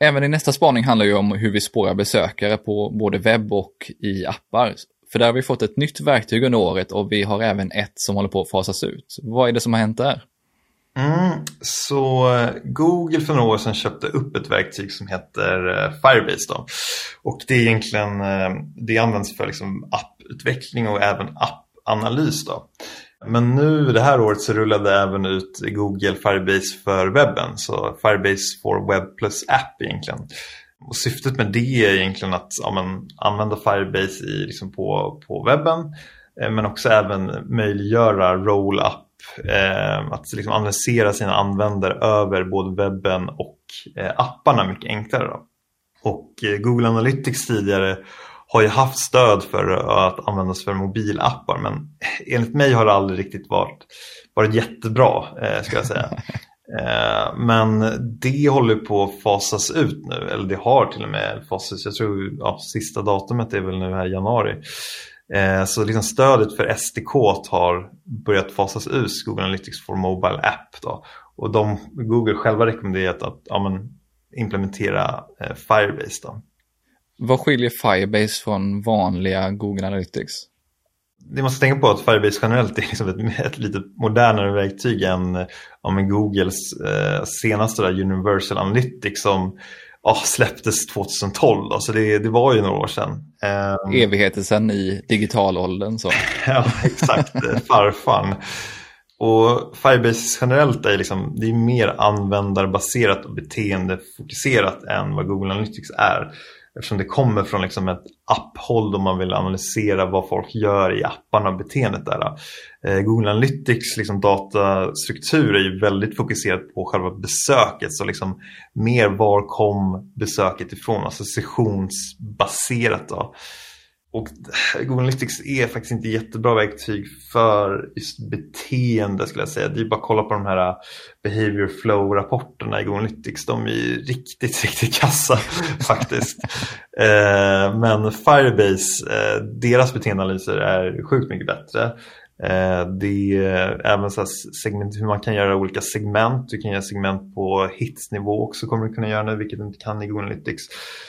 Även i nästa spaning handlar ju om hur vi spårar besökare på både webb och i appar. För där har vi fått ett nytt verktyg under året och vi har även ett som håller på att fasas ut. Vad är det som har hänt där? Mm, så eh, Google för några år sedan köpte upp ett verktyg som heter eh, Firebase. Då. Och det är egentligen, det används för liksom apputveckling och även appanalys. Då. Men nu det här året så rullade även ut Google Firebase för webben. Så Firebase for Web plus App egentligen. Och syftet med det är egentligen att ja, men, använda Firebase i, liksom på, på webben. Eh, men också även möjliggöra roll-up. Eh, att liksom analysera sina användare över både webben och eh, apparna mycket enklare. Då. Och eh, Google Analytics tidigare har ju haft stöd för att användas för mobilappar men enligt mig har det aldrig riktigt varit, varit jättebra eh, ska jag säga. Eh, men det håller på att fasas ut nu, eller det har till och med fasats Jag tror ja, sista datumet är väl nu här i januari. Eh, så liksom stödet för SDK har börjat fasas ut, Google Analytics for Mobile App. Då. Och de, Google själva rekommenderat att ja, men, implementera Firebase. Då. Vad skiljer Firebase från vanliga Google Analytics? Det ska tänka på att Firebase generellt är liksom ett, ett lite modernare verktyg än ja, Googles eh, senaste där, Universal Analytics som ja, släpptes 2012. Då, så det, det var ju några år sedan. Eh, Evigheter sedan i digitalåldern. Så. ja, exakt. Farfan. Och Firebase generellt är, liksom, det är mer användarbaserat och beteendefokuserat än vad Google Analytics är. Eftersom det kommer från liksom ett apphåll då man vill analysera vad folk gör i apparna och beteendet där. Eh, Google Analytics liksom datastruktur är ju väldigt fokuserat på själva besöket. Så liksom mer var kom besöket ifrån, alltså sessionsbaserat. Då. Och Google Analytics är faktiskt inte jättebra verktyg för just beteende skulle jag säga. Det är bara att kolla på de här behavior flow-rapporterna i Google Analytics. De är riktigt, riktigt kassa faktiskt. Eh, men Firebase, eh, deras beteendeanalyser är sjukt mycket bättre. Eh, det är även så segment, hur man kan göra olika segment. Du kan göra segment på hitsnivå också kommer du kunna göra nu, vilket du inte kan i Google Analytics.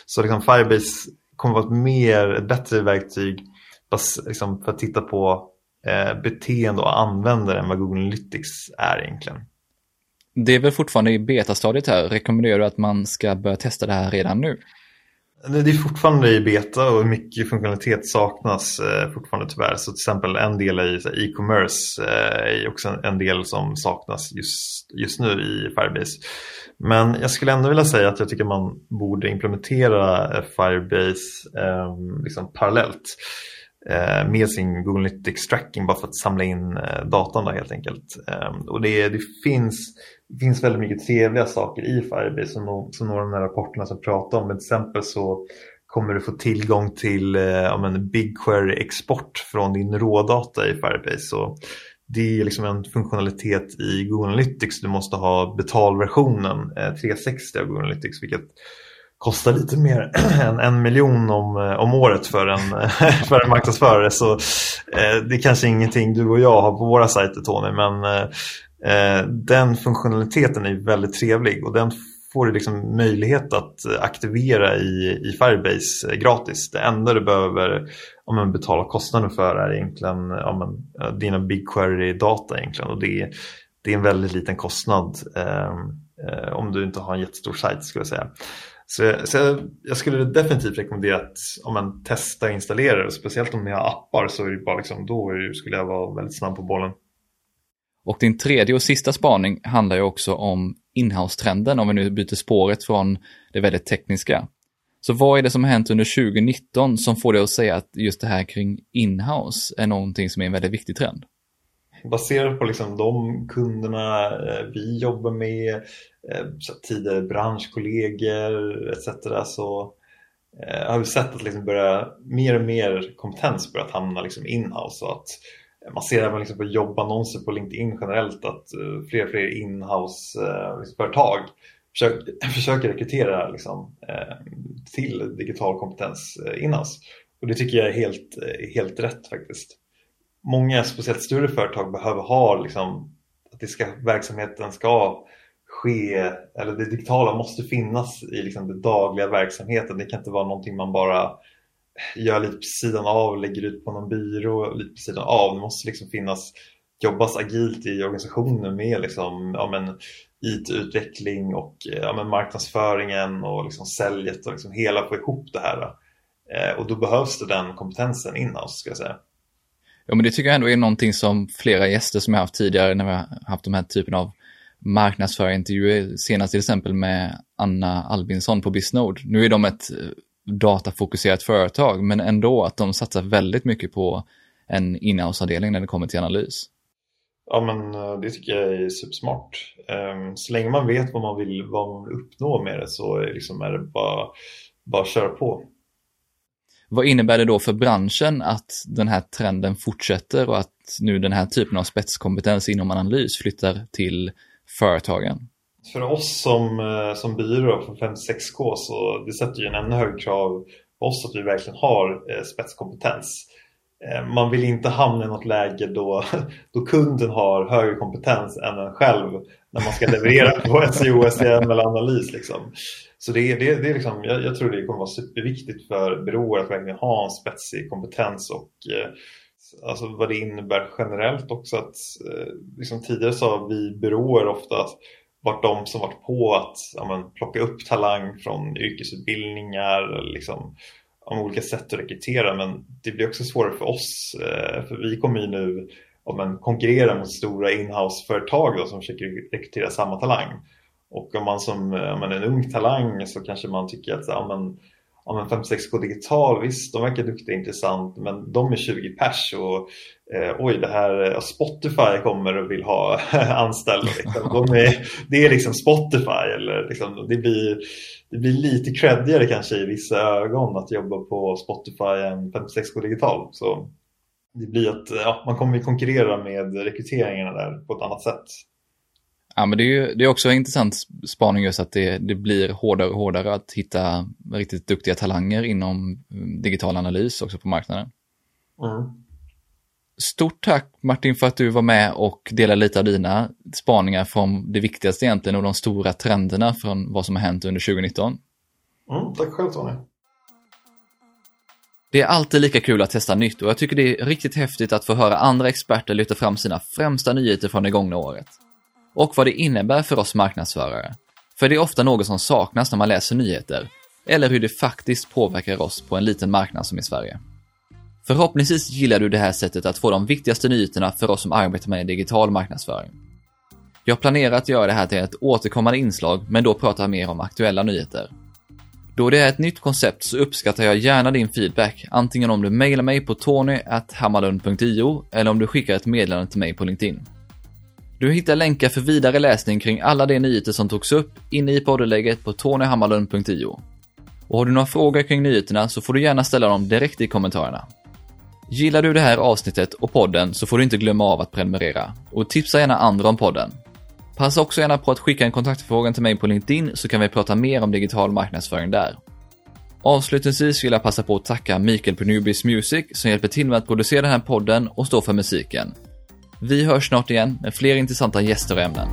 Så liksom Firebase kommer vara ett mer, ett bättre verktyg liksom, för att titta på eh, beteende och användare än vad Google Analytics är egentligen. Det är väl fortfarande i betastadiet här. Rekommenderar du att man ska börja testa det här redan nu? Det är fortfarande i beta och mycket funktionalitet saknas eh, fortfarande tyvärr. Så till exempel en del i e-commerce eh, är också en del som saknas just, just nu i Firebase. Men jag skulle ändå vilja säga att jag tycker man borde implementera eh, Firebase ehm, liksom parallellt med sin Google Analytics tracking bara för att samla in datan då, helt enkelt. Ehm, och det, det, finns, det finns väldigt mycket trevliga saker i Firebase som, som några av de här rapporterna som pratar om. Till exempel så kommer du få tillgång till eh, BigQuery-export från din rådata i Firebase. Så det är liksom en funktionalitet i Google Analytics. Du måste ha betalversionen eh, 360 av Google Analytics vilket kostar lite mer än en miljon om, eh, om året för en, för en marknadsförare. Så eh, det är kanske ingenting du och jag har på våra sajter Tony, men eh, Eh, den funktionaliteten är väldigt trevlig och den får du liksom möjlighet att aktivera i, i Firebase eh, gratis. Det enda du behöver om man betala kostnaden för är egentligen om man, eh, dina BigQuery-data egentligen och det, det är en väldigt liten kostnad ehm, eh, om du inte har en jättestor sajt skulle jag säga. Så, så jag, jag, skulle definitivt rekommendera att om man testar och installerar det, speciellt om ni har appar så är det bara liksom, då skulle jag vara väldigt snabb på bollen. Och din tredje och sista spaning handlar ju också om inhouse-trenden, om vi nu byter spåret från det väldigt tekniska. Så vad är det som har hänt under 2019 som får dig att säga att just det här kring inhouse är någonting som är en väldigt viktig trend? Baserat på liksom de kunderna eh, vi jobbar med, eh, tidigare branschkollegor etc. så eh, har vi sett att liksom börja, mer och mer kompetens börjat hamna liksom inhouse. Och att man ser även liksom på jobbannonser på LinkedIn generellt att eh, fler och fler inhouse-företag eh, försöker, försöker rekrytera liksom, eh, till digital kompetens inhouse. Och det tycker jag är helt, helt rätt faktiskt många, speciellt större företag, behöver ha liksom, att det ska, verksamheten ska ske, eller det digitala måste finnas i liksom, den dagliga verksamheten. Det kan inte vara någonting man bara gör lite på sidan av, lägger ut på någon byrå lite på sidan av. Det måste liksom finnas, jobbas agilt i organisationen med liksom, ja, men, IT-utveckling och ja, men, marknadsföringen och liksom, säljet och liksom, hela få ihop det här. Eh, och då behövs det den kompetensen inhouse ska jag säga. Ja, men det tycker jag ändå är någonting som flera gäster som jag haft tidigare när vi har haft de här typen av marknadsförintervjuer, senast till exempel med Anna Albinsson på Bisnode. Nu är de ett datafokuserat företag, men ändå att de satsar väldigt mycket på en inhouse-avdelning när det kommer till analys. Ja, men eh, det tycker jag är supersmart. Ehm, så länge man vet vad man vill, vad man vill uppnå med det så är, liksom, är det bara, bara att köra på. Vad innebär det då för branschen att den här trenden fortsätter och att nu den här typen av spetskompetens inom analys flyttar till företagen? För oss som, eh, som byrå på 56K så det sätter ju en ännu högre krav på oss att vi verkligen har eh, spetskompetens. Eh, man vill inte hamna i något läge då, då kunden har högre kompetens än en själv när man ska leverera på SEO, SEM eller analys. Liksom. Så det, det, det är liksom, jag, jag, tror det kommer vara superviktigt för byråer att verkligen ha en spetsig kompetens och alltså vad det innebär generellt också. att liksom Tidigare har vi byråer ofta varit de som varit på att ja, men, plocka upp talang från yrkesutbildningar liksom, om olika sätt att rekrytera men det blir också svårare för oss eh, för vi kommer ju nu ja, men, konkurrera mot stora inhouse-företag som försöker rekrytera samma talang. Och om man som ja, men, är en ung talang så kanske man tycker att ja, men, ja, men 56K Digital, visst de verkar duktiga och intressant men de är 20 pers och eh, oj det här eh, Spotify kommer och vill ha anställda. Liksom. De är, det är liksom Spotify eller liksom, det, blir, det blir lite creddigare kanske i vissa ögon att jobba på Spotify än 56K Digital. Så det blir att ja, man kommer konkurrera med rekryteringarna där på ett annat sätt. Ja, men det är ju det är också en intressant spaning just att det, det blir hårdare och hårdare att hitta riktigt duktiga talanger inom mm, digital analys också på marknaden. Mm. Stort tack Martin för att du var med och delade lite av dina spaningar från det viktigaste egentligen och de stora trenderna från vad som har hänt under 2019. Mm, tack själv Tony. Det är alltid lika kul att testa nytt och jag tycker det är riktigt häftigt att få höra andra experter lyfta fram sina främsta nyheter från det gångna året och vad det innebär för oss marknadsförare. För det är ofta något som saknas när man läser nyheter, eller hur det faktiskt påverkar oss på en liten marknad som i Sverige. Förhoppningsvis gillar du det här sättet att få de viktigaste nyheterna för oss som arbetar med digital marknadsföring. Jag planerar att göra det här till ett återkommande inslag, men då prata mer om aktuella nyheter. Då det är ett nytt koncept så uppskattar jag gärna din feedback, antingen om du mejlar mig på tony.hammarlund.io eller om du skickar ett meddelande till mig på LinkedIn. Du hittar länkar för vidare läsning kring alla de nyheter som togs upp inne i poddeläget på tonyhammarlund.io. Och har du några frågor kring nyheterna så får du gärna ställa dem direkt i kommentarerna. Gillar du det här avsnittet och podden så får du inte glömma av att prenumerera och tipsa gärna andra om podden. Passa också gärna på att skicka en kontaktförfrågan till mig på LinkedIn så kan vi prata mer om digital marknadsföring där. Avslutningsvis vill jag passa på att tacka Mikael på Newbies Music som hjälper till med att producera den här podden och stå för musiken. Vi hörs snart igen med fler intressanta gäster och ämnen.